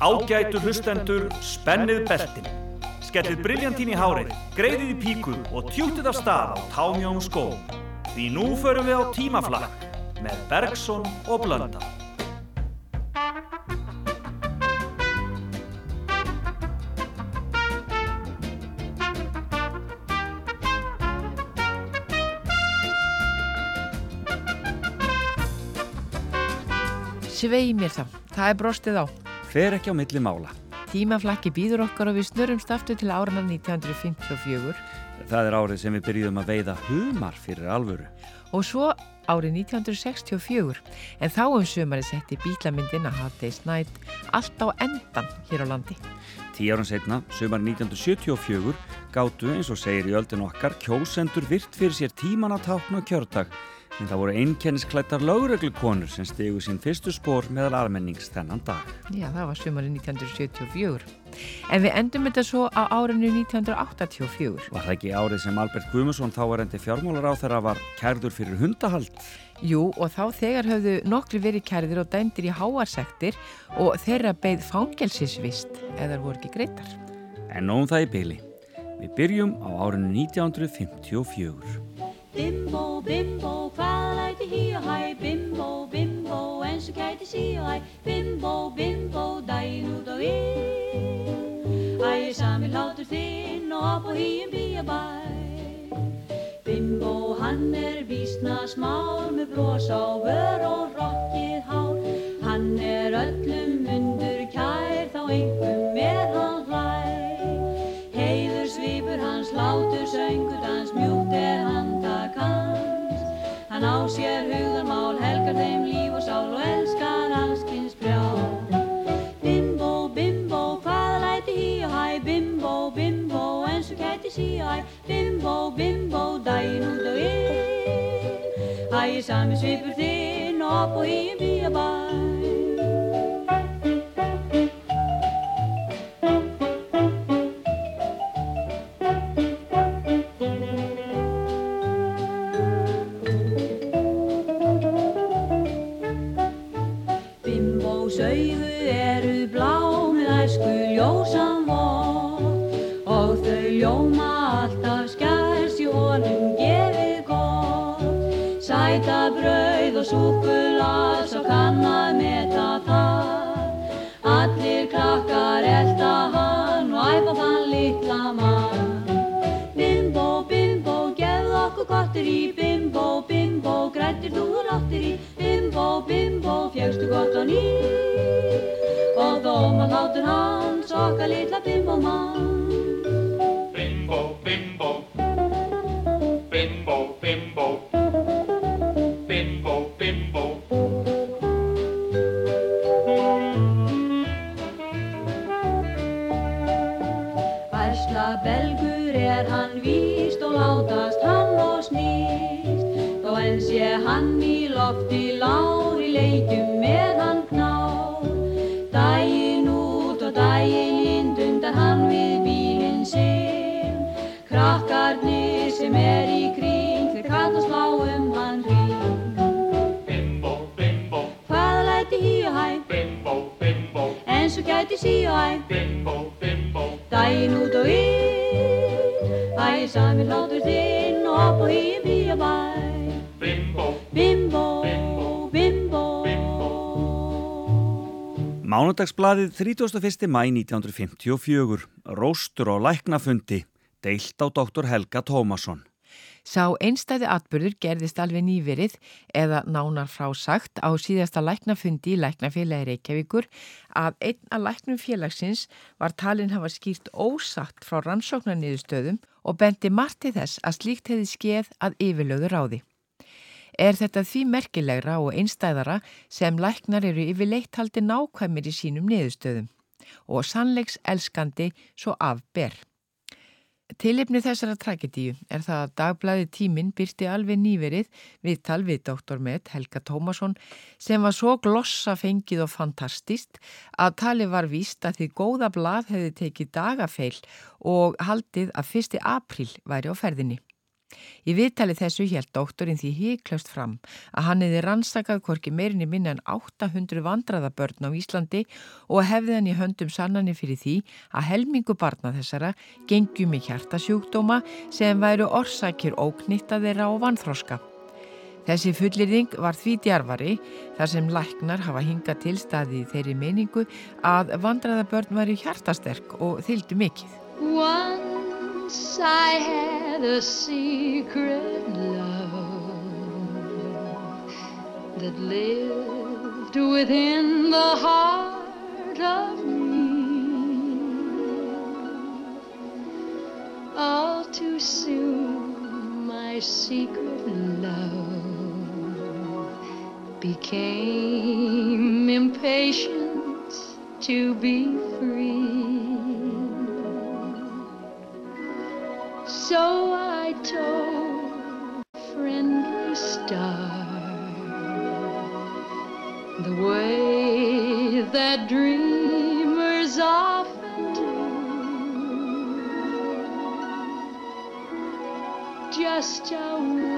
Ágætu hlustendur, spennið beltin. Skellið briljantín í hárið, greiðið í píku og tjútið af stað á támjónum skóm. Því nú förum við á tímaflakk með Bergson og Blönda. Svei mér þá, það er brostið á. Fer ekki á milli mála. Tímaflakki býður okkar og við snurumst aftur til árana 1954 Það er árið sem við byrjuðum að veiða humar fyrir alvöru. og svo árið 1964 en þá um sömari setti bílamyndina Hard Day's Night allt á endan hér á landi. Tí árum setna, sumar 1974, gáttu eins og segir í öldin okkar kjósendur virt fyrir sér tíman að tákna kjördag en það voru einkennisklættar lögreglukonur sem stegu sín fyrstu spór meðal almennings þennan dag. Já, það var sömari 1974. En við endum þetta svo á árinu 1984. Var það ekki árið sem Albert Guðmusson þá er endi fjármólar á þeirra var kærður fyrir hundahald? Jú, og þá þegar höfðu nokkri verið kærðir og dæmdir í háarsektir og þeirra beigð fangelsisvist eða voru ekki greitar. En nóum það í byli. Við byrjum á árinu 1954. Bimbo, bimbo, hvað læti hí og hæ? Bimbo, bimbo, eins og kæti sí og hæ. Bimbo, bimbo, daginn út og inn Æ, sami hlátur þinn og upp á hýjum bíabæ Bimbo, hann er vísna smár með bros á vör og rokkið hár. Hann er öllum undur kær þá einhver með hann sér hugarmál, helgar þeim líf og sál og elskar allskins brjá. Bimbo, bimbo, hvaða læti hí og hæ, bimbo, bimbo, eins og kæti sí og hæ, bimbo, bimbo, daginn út og inn. Æ, sami svipur þinn og upp og í um bíabæ. Sí og hæ Bimbo, bimbo Dægin út og inn Æ, sami hlátur þinn og upp og í bíabæ Bimbo, Bimbo, Bimbo. bimbo Mánudagsbladið 31. mæ 1954. Róstur og læknafundi. Deilt á doktor Helga Tómasson. Sá einstæði atbyrður gerðist alveg nýverið eða nánar frásagt á síðasta læknafundi í læknafélagi Reykjavíkur að einn af læknum félagsins var talin hafa skýrt ósatt frá rannsóknarniðurstöðum og bendi margt til þess að slíkt hefði skeið að yfirlögur ráði. Er þetta því merkilegra og einstæðara sem læknar eru yfirleitt haldi nákvæmir í sínum niðurstöðum og sannleiks elskandi svo afber. Tilipni þessara tragedíu er það að dagblæði tíminn byrti alveg nýverið við Dr. Med Helga Tómasson sem var svo glossa fengið og fantastist að tali var víst að því góða blað hefði tekið dagafeil og haldið að 1. apríl væri á ferðinni. Í viðtali þessu held doktorinn því híklaust fram að hann hefði rannsakað hvorki meirinni minna en 800 vandraðabörn á Íslandi og hefði hann í höndum sannanir fyrir því að helmingu barna þessara gengjum í hjartasjúkdóma sem væru orsakir óknitta þeirra á vanþróska. Þessi fullirðing var því djarfari þar sem læknar hafa hingað til staði í þeirri meiningu að vandraðabörn væri hjartasterk og þyldu mikill. Once I had a secret love that lived within the heart of me. All too soon my secret love became impatient to be free. just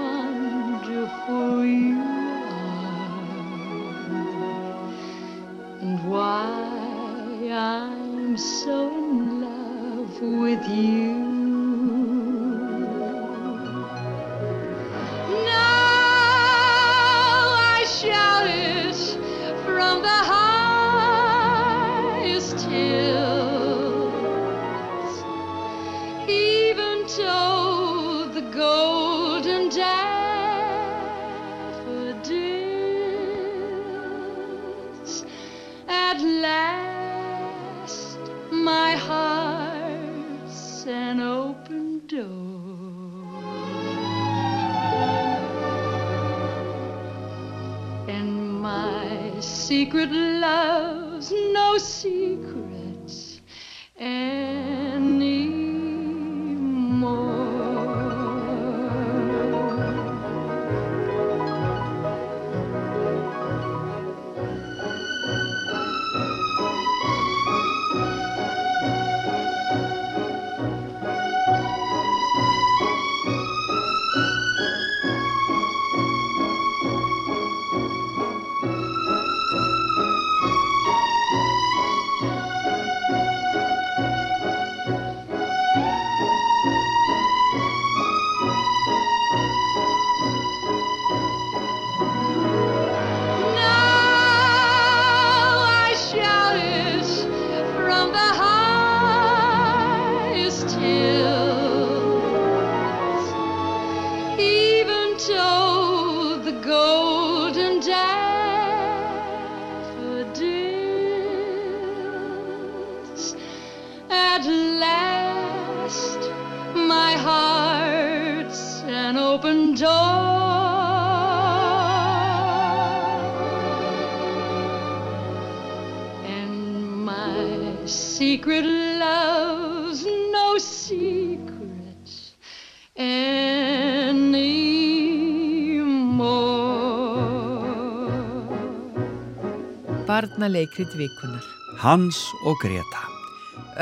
Barnaleikrit vikunar. Hans og Greta.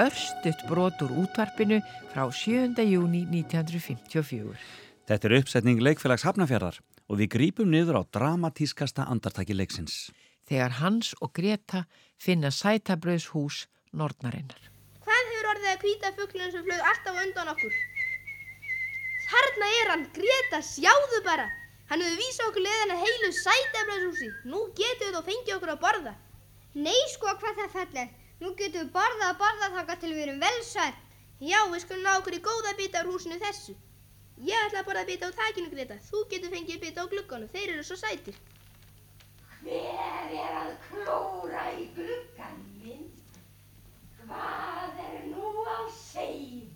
Örstutt brot úr útvarpinu frá 7. júni 1954. Þetta er uppsetning leikfélags Hafnafjörðar og við grípum niður á dramatískasta andartaki leiksins. Þegar Hans og Greta finna sætabröðs hús Nortnarinnar. Hvað hefur orðið að hvíta fugglun sem flög alltaf á undan okkur? Þarna er hann, Greta, sjáðu bara. Hann hefur vísað okkur leiðan að heilu sætabröðshúsi. Nú getum við þá fengið okkur að borða. Nei, sko, hvað það fellið. Nú getum við borðað að borða þanga til við erum velsæð. Já, við skulum ná okkur í góða bita úr húsinu þessu. Ég ætla að borða bita á takinu, Greta. Þú getur fengið bita á glugganum. Þeir eru svo sætir. Hver er að klóra í gluggan minn? Hvað er nú á seiði?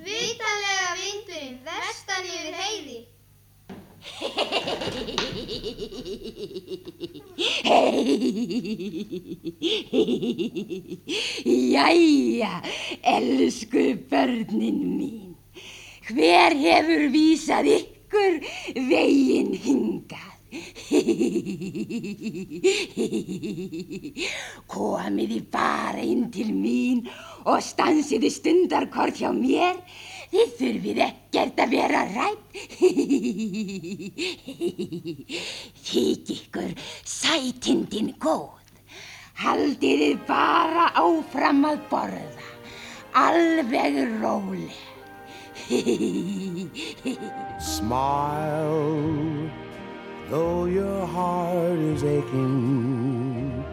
Vitalega vindurinn, vestan yfir heiði. Jæja, elsku börnin mín. Hver hefur vísað ykkur veginn hingað? Komiði bara inn til mín og stansiði stundarkort hjá mér Þið þurfið ekkert að vera rætt. Þykk ykkur sætindin góð. Haldið þið bara áfram að borða. Alveg róleg. Smile, though your heart is aching.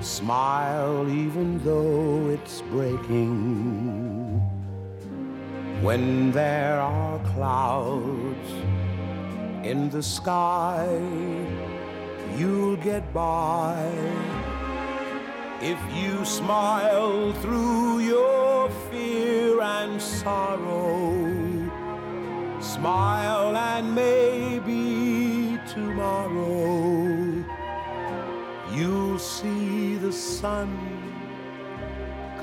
Smile, even though it's breaking. When there are clouds in the sky, you'll get by. If you smile through your fear and sorrow, smile and maybe tomorrow you'll see the sun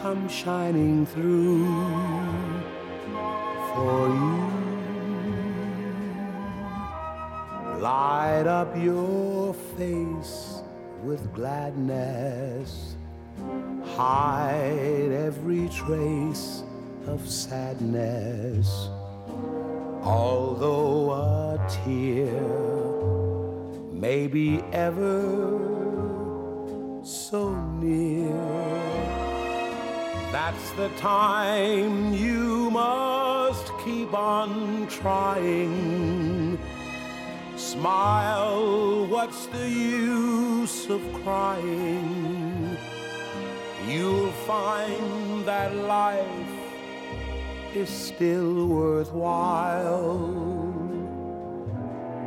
come shining through for you. Light up your face with gladness hide every trace of sadness. Although a tear may be ever so near, that's the time you must keep on trying. Smile, what's the use of crying? you'll find that life is still worthwhile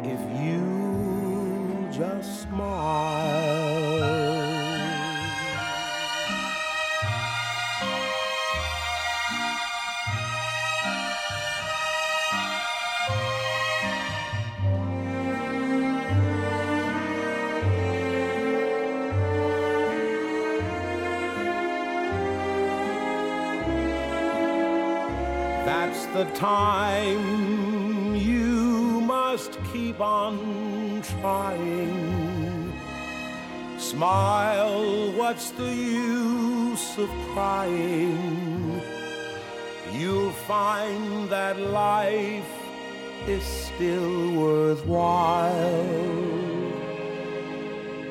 if you just smile. The time you must keep on trying. Smile, what's the use of crying? You'll find that life is still worthwhile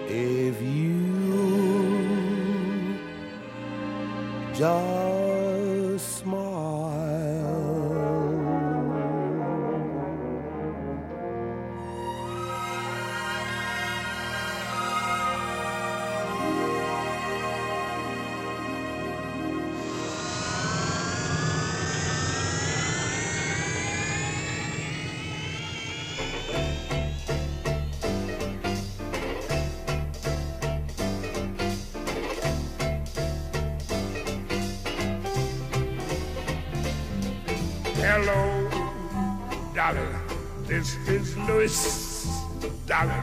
if you just Hello, Dolly. This is Louis, Dolly.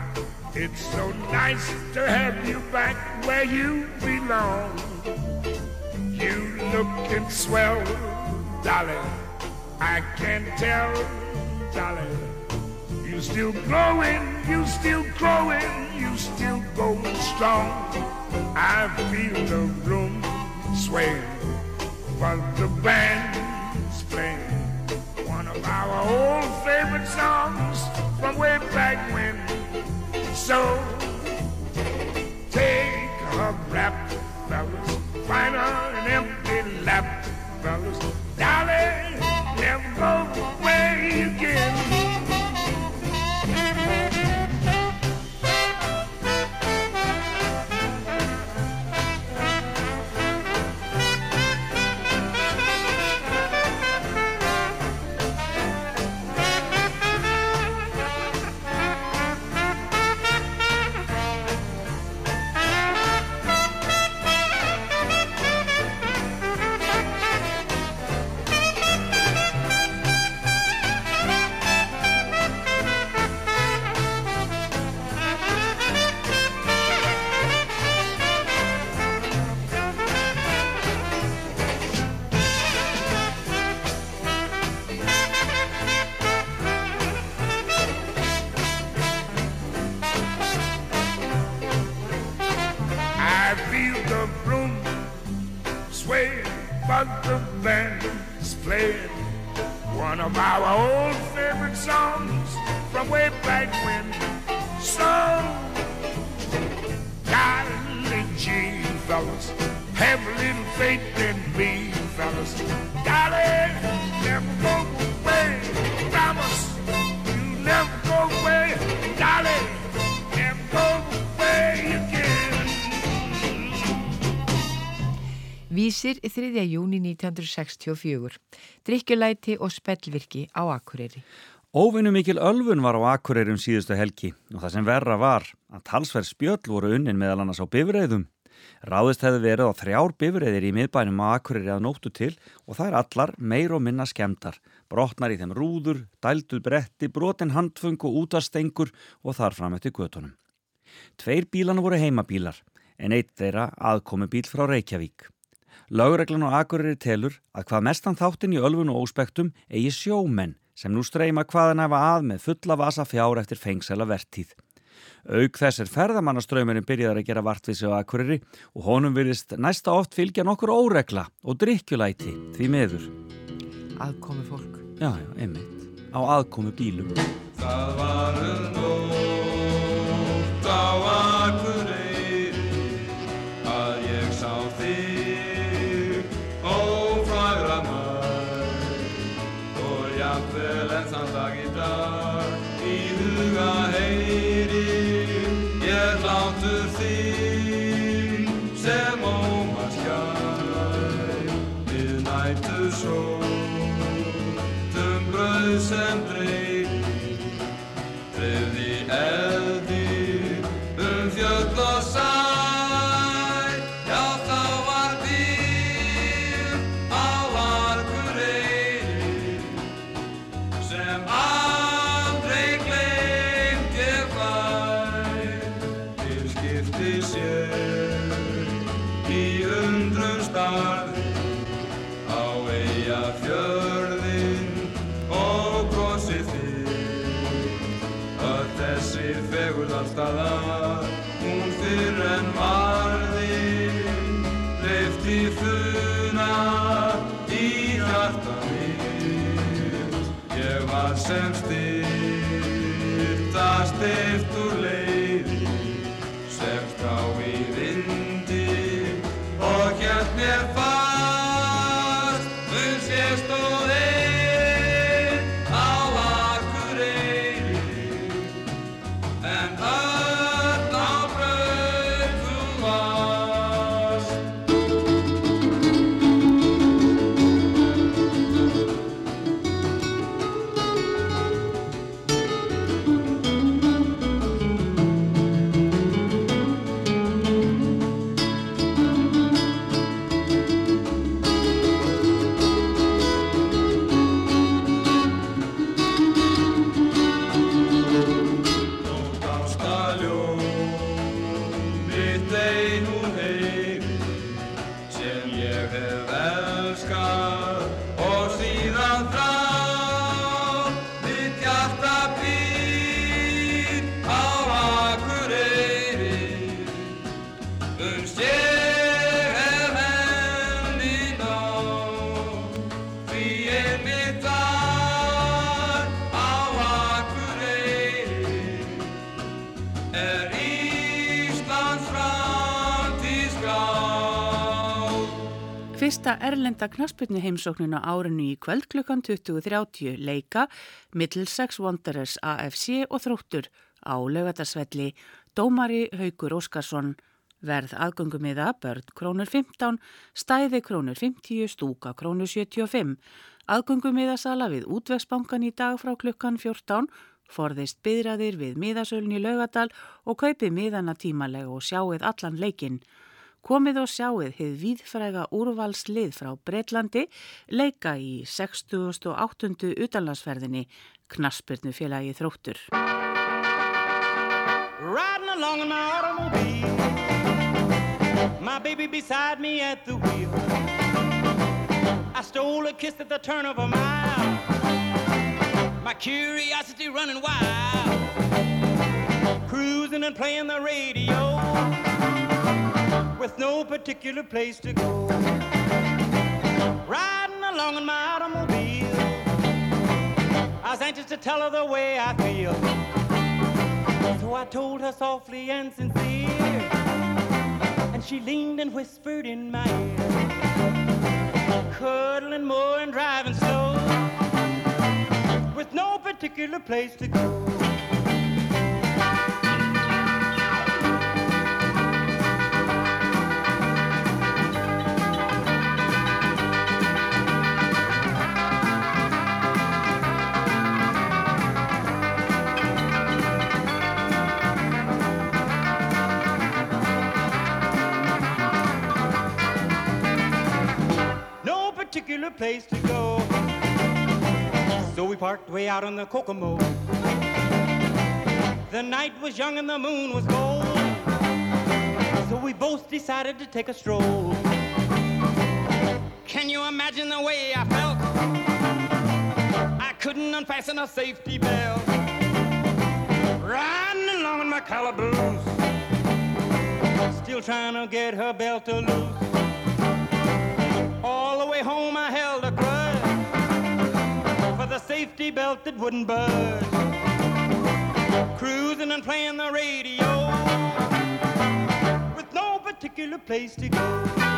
It's so nice to have you back where you belong. You looking swell, Dolly. I can tell, Dolly. You still glowing, you still growing, you still going strong. I feel the room sway, but the band's old favorite songs from way back when. So from way back when. So, darling Gene, fellas, have a little faith in me, fellas. Darling, never go away. Promise you never go away. Darling, never go away again. Vísir 3. júni 1964. Drikkjulæti og spellvirki á Akureyri. Óvinnu mikil ölfun var á Akureyrum síðustu helgi og það sem verra var að talsverð spjöll voru unnin meðal annars á bifreiðum. Ráðist hefði verið á þrjár bifreiðir í miðbænum á Akureyri að nóttu til og það er allar meir og minna skemdar. Brotnar í þeim rúður, dælduð bretti, brotin handfung og útastengur og þar fram eftir götunum. Tveir bílanu voru heimabílar en eitt þeirra aðkomi bíl frá Reykjavík. Lögreglan á Akureyri telur að hvað mestan þáttin í ölfun og óspektum eigi sjómenn sem nú streyma hvaðan hefa að með fulla vasa fjár eftir fengsela vertíð. Auk þess er ferðamannaströymurinn byrjaðar að gera vartvísi á Akureyri og honum virðist næsta oft fylgja nokkur óregla og drikkjulæti því meður. Aðkomi fólk. Já, já, einmitt. Á aðkomi bílum. Það var um nótt á Akureyri Fyrsta erlenda knasputni heimsóknin á árinu í kvöld klukkan 20.30 leika Middlesex Wanderers AFC og þróttur á lögatarsvelli Dómari Haugur Óskarsson verð aðgöngumiða börn krónur 15, stæði krónur 50, stúka krónur 75. Aðgöngumiðasala við útvegsbankan í dag frá klukkan 14 forðist byðraðir við miðasölun í laugadal og kaupið miðana tímalega og sjáið allan leikinn. Komið og sjáið hið víðfræga úrvalslið frá Breitlandi leika í 68. utanlandsferðinni Knaspirnu félagi þróttur. My curiosity running wild. Cruising and playing the radio with no particular place to go. Riding along in my automobile, I was anxious to tell her the way I feel. So I told her softly and sincere. And she leaned and whispered in my ear. Cuddling more and driving slow. With no particular place to go. Particular place to go. So we parked way out on the Kokomo. The night was young and the moon was gold. So we both decided to take a stroll. Can you imagine the way I felt? I couldn't unfasten a safety belt. Riding along in my calaboose. Still trying to get her belt to loose. All the way home I held a grudge for the safety belt that wouldn't budge. Cruising and playing the radio with no particular place to go.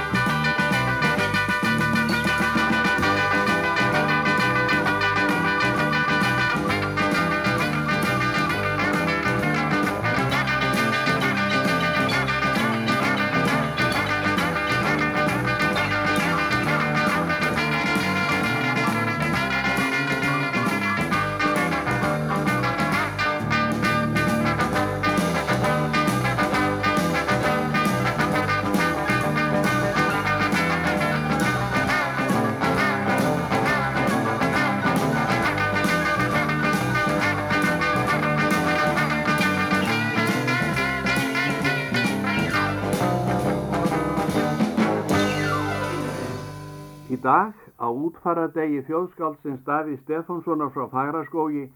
Dag, á útfaradegi þjóðskáldsins Davíð Stefánssonar frá Fagraskógi,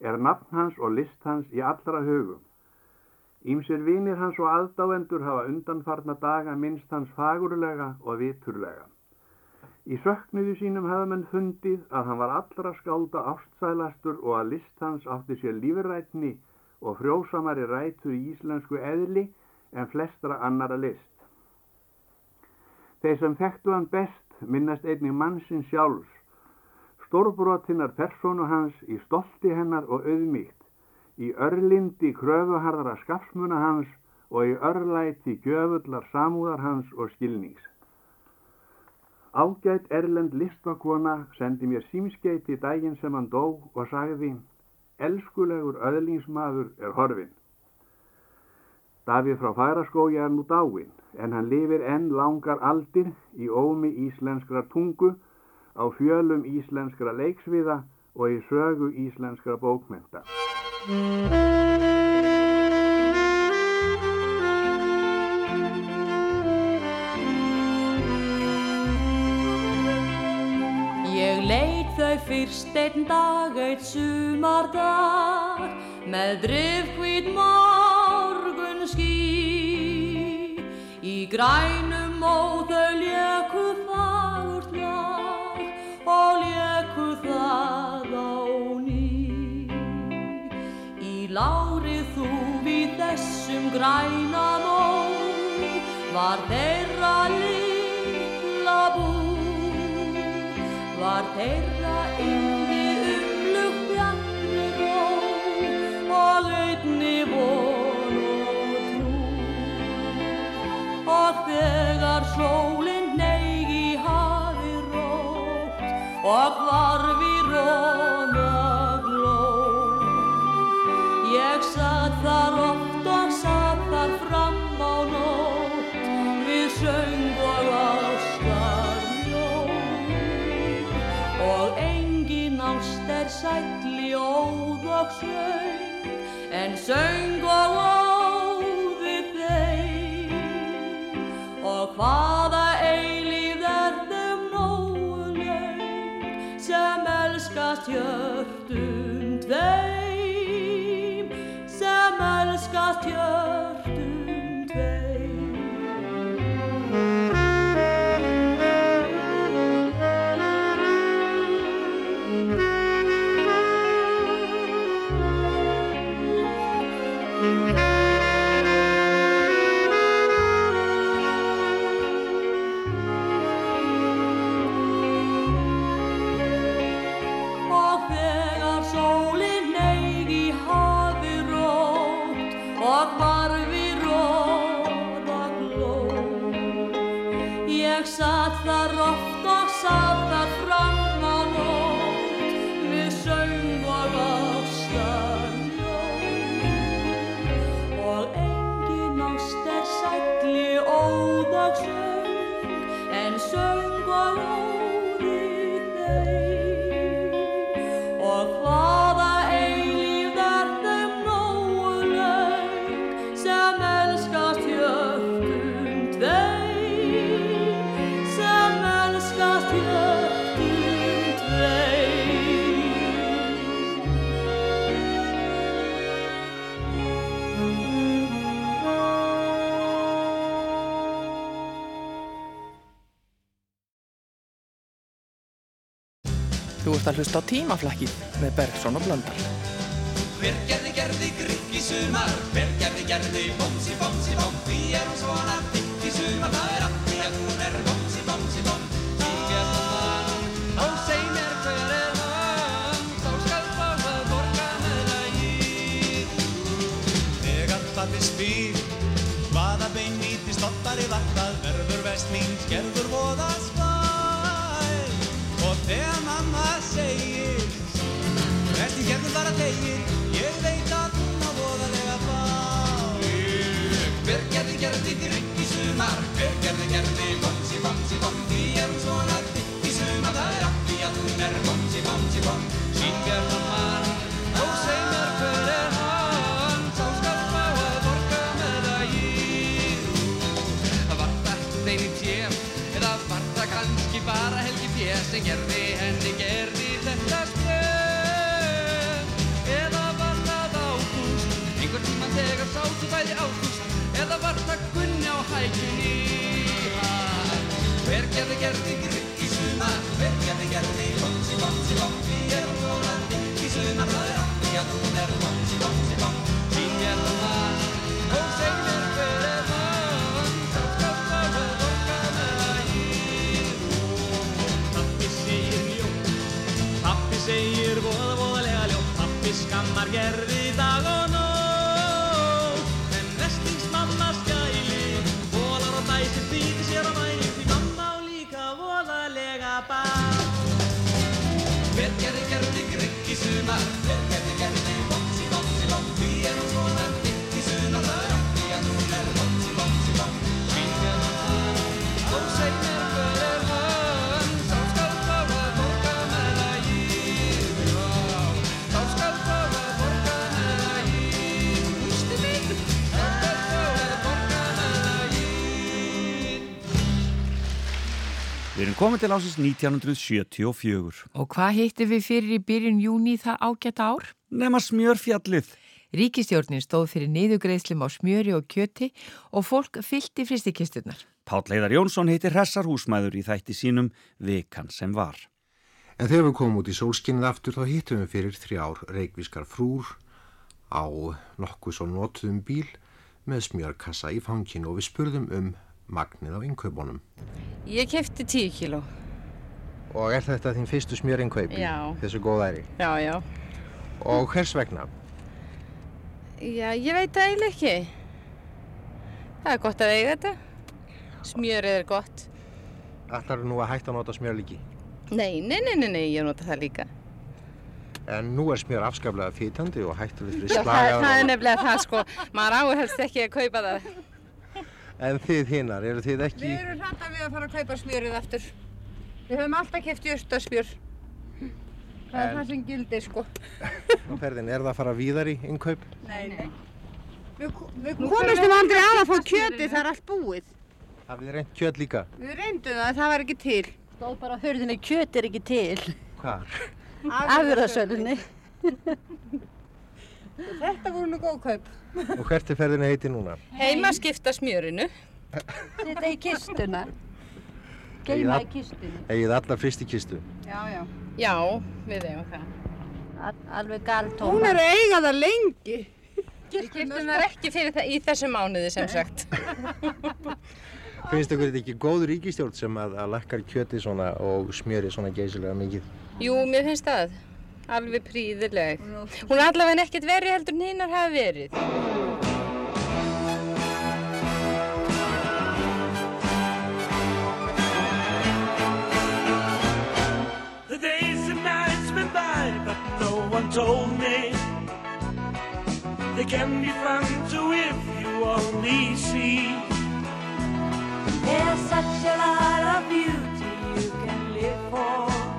er nafn hans og list hans í allra hugum. Ímsir vinir hans og aðdáendur hafa undanfarna daga minnst hans fagurlega og viturlega. Í söknuðu sínum hefða menn fundið að hann var allra skálda ástsælastur og að list hans átti sér lífrætni og frjósamari rætur í íslensku eðli en flestra annara list. Þeir sem þekktu hann best minnast einnig mannsins sjálfs, stórbrotinnar persónu hans í stolti hennar og auðmíkt, í örlindi kröfuharðara skafsmuna hans og í örlæti gjöfullar samúðar hans og skilnings. Ágætt erlend listakona sendi mér símskeiti daginn sem hann dó og sagði, elskulegur öðlingsmaður er horfin. Davíð frá Fagraskógi er nú dáin, en hann lifir enn langar aldir í ómi íslenskra tungu, á fjölum íslenskra leiksviða og í sögu íslenskra bókmenta. Ég leit þau fyrst einn dag, eitt sumardag, með drifkvít morgun ský. Í grænum og þau léku fagurt lag og léku það á ný. Í lárið þú við þessum græna mó, var þeirra litla bú var þeirra yndi sólinn neig í hafi rótt og hvarf í róna glóð. Ég satt þar oft og satt þar fram á nótt við söng og ástar og engin ást er sætli óð og söng en söng hvaða eilíð er þeim nógu leið sem elskast hjörtum tveim sem elskast hjörtum ert að hlusta á tímaflækið með Bergson og Blöndal. Hver gerði gerði grikk í sumar? Hver gerði gerði bómsi bómsi bóm Því er hún svona dikk í sumar? Það er allt því að hún er bómsi bómsi bóm Kíkja þann og seg mér hver er hann. Þá skal að borga með lagið. Þegar pappi spyr Hvaða bein nýtist ottari vatnað Verður vest mín skerður bara tegir, ég veit að hún á voðalega bá. Hver gerði gerði drikk í sumar, hver gerði gerði bomsi bomsi bom, því er hún svona drikk í sumar, það er því að hún er bomsi bomsi bom. Sýnbjörn mann, og seg mér hver er hann, sá skal fá að borga með lagið. Var það eini tjef, eða var það kannski bara Helgi Pér sem gerði þegar sátu bæði ágúst Eða var það Gunni á hann Hver gerði gerði grikk í sumar, hver gerði gerði bomsi bomsi bom Því er svona dikk í sumar, Við komið til ásins 1974. Og hvað hittum við fyrir í byrjun júni það ágæta ár? Nefna smjörfjallið. Ríkistjórnin stóð fyrir niðugreiðslum á smjöri og kjöti og fólk fyllt í fristikisturnar. Páll Heiðar Jónsson heitir Hressar húsmæður í þætti sínum Vikan sem var. En þegar við komum út í sólskinnið aftur þá hittum við fyrir þrjár reikvískar frúr á nokkuð svo notuðum bíl með smjörkassa í fanginu og við spurðum um magnið á innkaupunum. Ég kefti 10 kíló. Og er þetta þín fyrstu smjörinnkaupi? Já. Þessu góðæri? Já, já. Og hvers vegna? Já, ég veit það eiginlega ekki. Það er gott að eiga þetta. Smjörið er gott. Ætlar nú að hætta að nota smjörlíki? Nei, nei, nei, nei, nei, ég nota það líka. En nú er smjör afskaplega fýtandi og hættur við fyrir Já, það, það er nefnilega það, sko. Maður áhelst ekki að kaupa það. En þið hinnar, eru þið ekki... Við erum hrættar við að fara að kaupa smjörið aftur. Við höfum alltaf keft jörstarsmjör. Það er En- það sem gildir, sko. ferðin? Er það að fara víðar í innkaup? Nei, nei. Við, við við aldrei að að fá kjöti, það er allt búið. Hafið þið reynt kjöt líka? Við reyndum það, það var ekki til. Stóð bara að hörðinni kjöt er ekki til. Hvar? Afurðasölunni. Þetta voru nú góð kaup. Og hvert er ferðinni heiti núna? Heima skipta smjörinu. Þetta í kistuna. Geima í kistunni. Egið allar fyrst í kistu? Já, já. Já, við eigum það. Alveg galtóma. Hún er að eiga það lengi. Kiptum það ekki fyrir það í þessu mánuði sem sagt. Finnst ykkur þetta ekki góð ríkistjórn sem að, að lakkar kjöti svona og smjöri svona geysilega mikið? Jú, mér finnst það. Alveg príðileg. Hún er allavega nekkert verið heldur en hinnar hafa verið. The days and nights went by but no one told me They can be fun too if you only see There's such a lot of beauty you can live for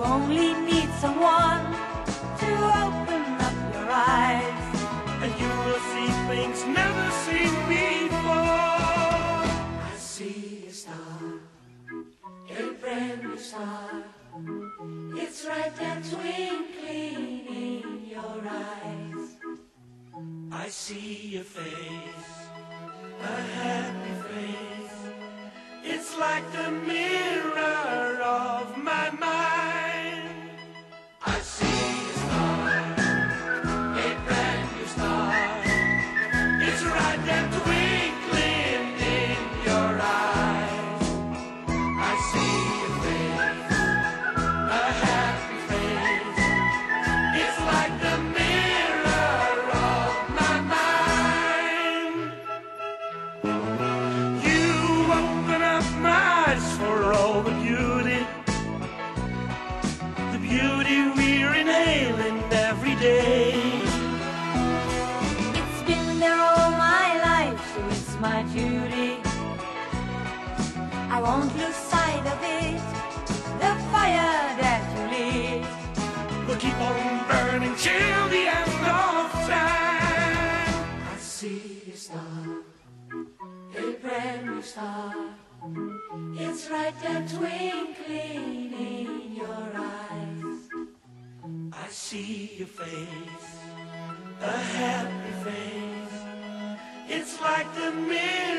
You only need someone to open up your eyes. And you will see things never seen before. I see a star, a brand new star. It's right there twinkling in your eyes. I see your face, a happy face. It's like the twinkling in your eyes. I see your face, a happy face. It's like the mirror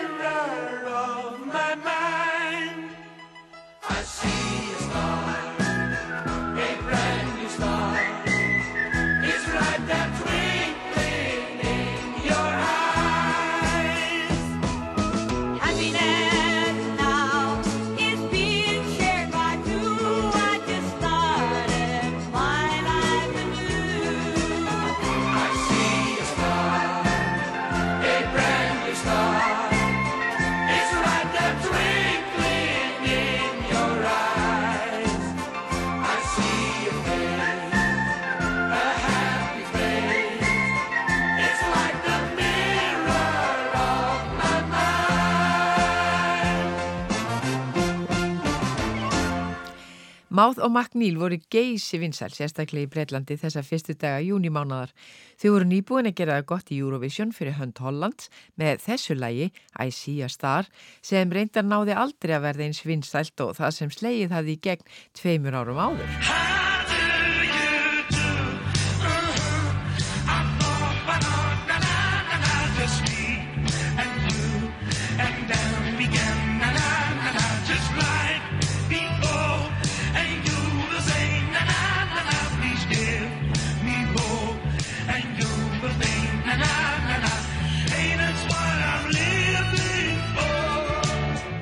Máð og McNeil voru geysi vinsæl, sérstaklega í Breitlandi þessa fyrstu daga júnimánaðar. Þau voru nýbúin að gera það gott í Eurovision fyrir hönd Holland með þessu lægi, I See a Star, sem reyndar náði aldrei að verða eins vinsælt og það sem slegið hafði í gegn tveimur árum áður.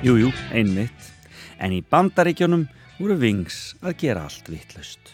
Jújú, jú, einmitt. En í bandaríkjónum voru Wings að gera allt vittlust.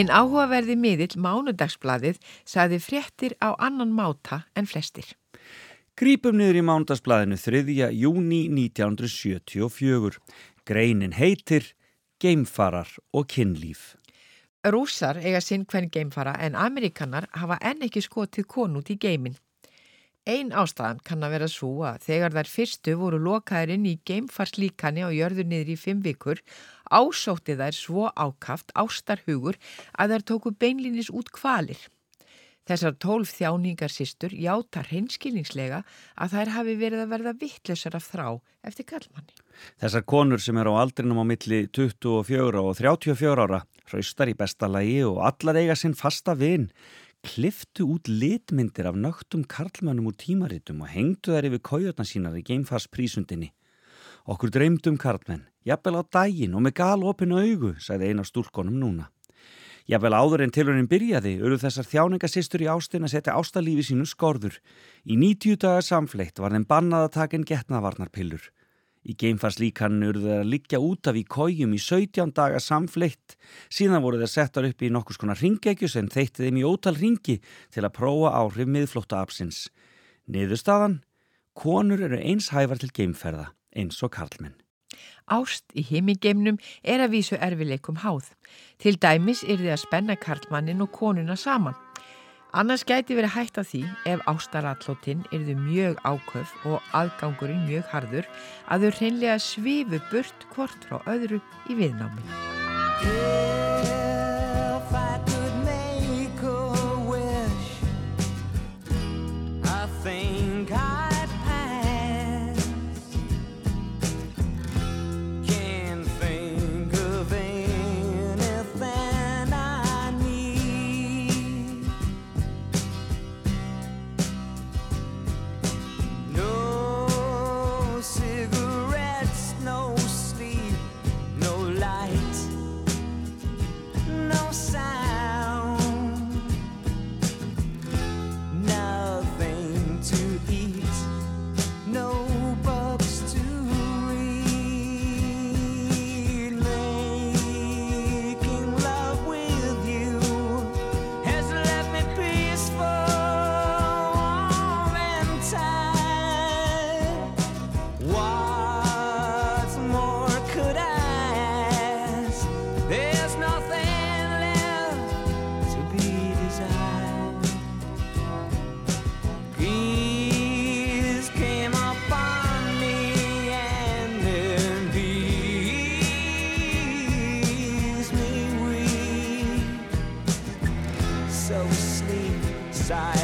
Hinn áhugaverði miðill Mánudagsbladið saði fréttir á annan máta en flestir. Grípum niður í Mánudagsbladinu 3. júni 1974. Greinin heitir Geimfarar og kynlíf. Rússar eiga sinn hvern geimfara en Amerikanar hafa enn ekki skotið konút í geimin. Einn ástæðan kann að vera svo að þegar þær fyrstu voru lokaðir inn í geimfarslíkani og jörður niður í fimm vikur ásótti þær svo ákaft ástarhugur að þær tóku beinlinis út kvalir. Þessar tólf þjáningar sístur játar hinskilningslega að þær hafi verið að verða vittlusar af þrá eftir kallmanni. Þessar konur sem er á aldrinum á milli 24 og 34 ára, hraustar í bestalagi og allar eiga sinn fasta vinn, kliftu út litmyndir af nögtum karlmannum úr tímaritum og hengdu þær yfir kójotna sínar í geimfarsprísundinni. Okkur dreymdum karlmenn, jafnvel á daginn og með galopinu augu, sagði eina stúrkonum núna. Jafnvel áður en tilurinn byrjaði eru þessar þjáningasistur í ástin að setja ástalífi sínu skorður. Í 90 dagar samfleitt var þeim bannað að taka en getnavarnarpillur. Í geimfarslíkannu eru þeir að liggja út af í kójum í 17 dagar samfleitt. Síðan voru þeir settar upp í nokkus konar ringegju sem þeitti þeim í ótal ringi til að prófa áhrif miðflótta apsins. Niðurstaðan? Konur eru eins hæfar til geimferða, eins og karlmenn. Ást í heimingeimnum er að vísu erfileikum háð. Til dæmis er þið að spenna karlmannin og konuna saman. Annars gæti verið hægt á því ef ástarallótinn erðu mjög áköf og aðgangurinn mjög harður að þau hreinlega svifu burt hvort frá öðru í viðnámi. So sleep, silent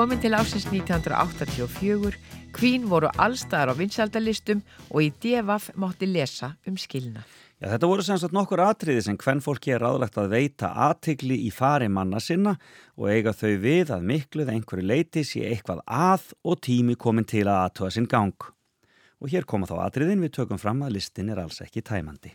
komin til ásins 1984, Queen voru allstaðar á vinsaldalistum og í DFF mátti lesa um skilna. Já, þetta voru sem sagt nokkur atriði sem hvern fólki er ráðlegt að veita aðtigli í fari manna sinna og eiga þau við að mikluð einhverju leiti sé eitthvað að og tími komin til að aðtöða sinn gang. Og hér koma þá atriðin við tökum fram að listin er alls ekki tæmandi.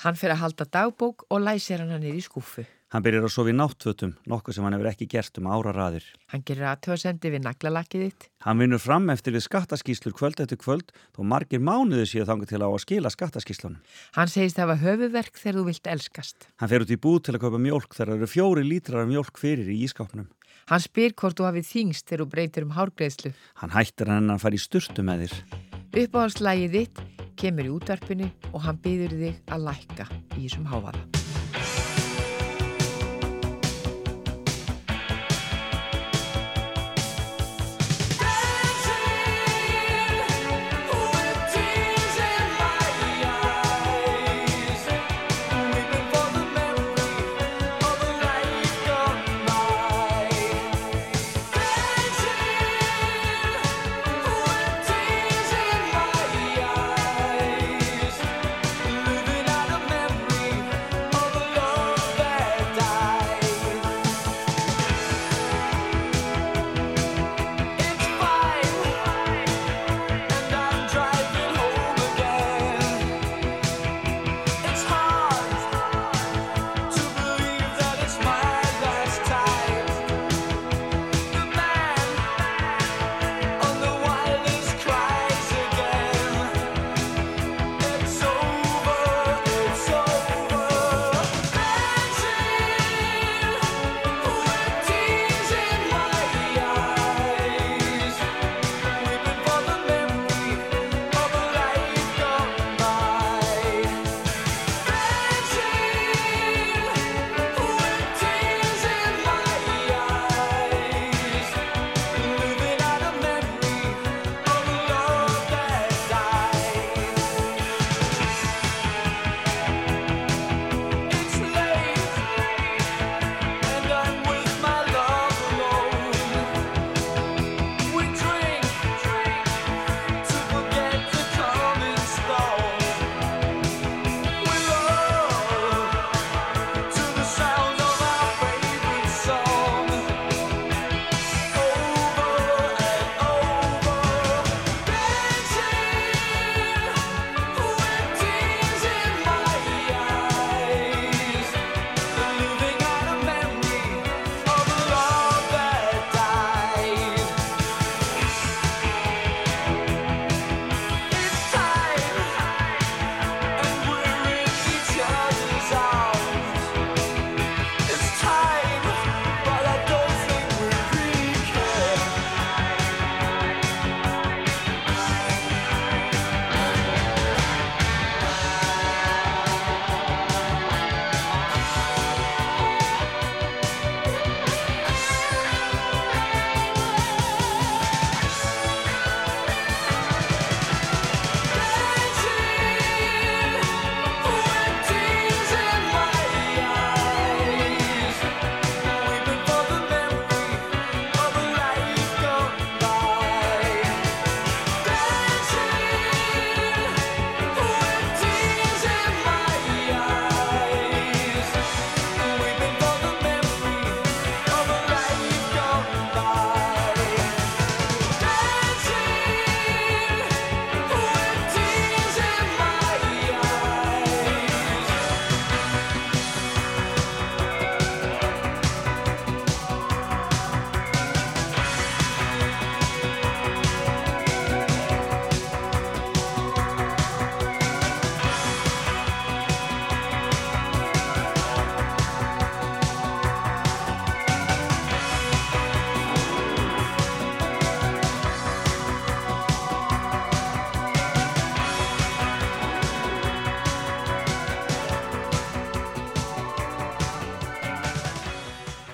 Hann fyrir að halda dagbók og læsir hann niður í skúfu. Hann byrjar að sofa í náttfötum, nokkuð sem hann hefur ekki gert um áraraðir. Hann gerir aðtöðasendi við naglalakið þitt. Hann vinnur fram eftir við skattaskíslur kvöld eftir kvöld þó margir mánuði séu þangað til á að skila skattaskíslunum. Hann segist hafa höfuverk þegar þú vilt elskast. Hann fer út í búð til að kaupa mjólk þegar það eru fjóri lítrar af mjólk fyrir í ískápnum. Hann spyr hvort þú hafið þingst þegar þú breytir um hárgreðslu. Hann hættir hann að fara í sturtu með þér. Uppáhaldslægið þitt kemur í útvarpinu og hann byður þig að lækka í þessum hávaða.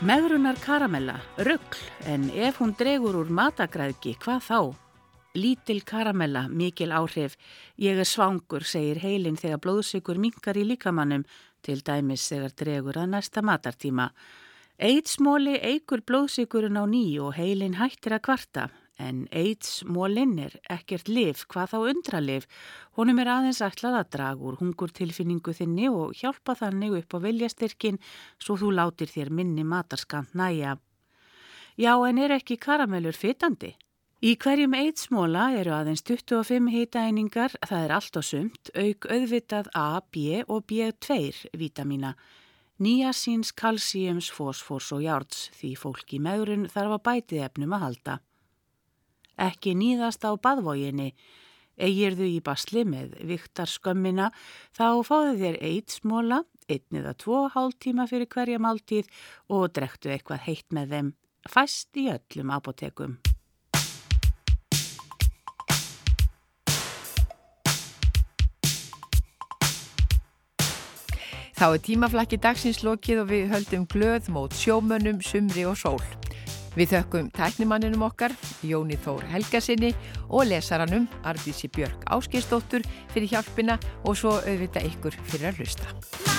Megrunar karamella, ruggl, en ef hún dregur úr matagræðki, hvað þá? Lítil karamella, mikil áhrif. Ég er svangur, segir heilin þegar blóðsykur minkar í líkamannum, til dæmis þegar dregur að næsta matartíma. Eidsmóli eigur blóðsykurinn á ný og heilin hættir að kvarta. En eidsmólinn er ekkert liv, hvað þá undraliv. Honum er aðeins ætlað að draga úr hungurtilfinningu þinni og hjálpa þannig upp á viljastyrkin svo þú látir þér minni matarskant næja. Já, en er ekki karamellur fytandi? Í hverjum eidsmóla eru aðeins 25 hitaeiningar, það er allt á sumt, auk auðvitað A, B og B2 vitamína. Níasíns, kalsíums, fósfórs og járts því fólk í meðrun þarf að bætið efnum að halda ekki nýðast á baðvóginni. Egirðu í basli með viktar skömmina þá fáðu þér eitt smóla, einn eða tvo hálftíma fyrir hverja máltíð og drektu eitthvað heitt með þeim, fæst í öllum apotekum. Þá er tímaflakki dagsins lokið og við höldum glöð mót sjómönnum, sumri og sól. Við þökkum tæknimanninum okkar, Jóni Þór Helgasinni og lesaranum Ardísi Björg Áskistóttur fyrir hjálpina og svo auðvita ykkur fyrir að hlusta.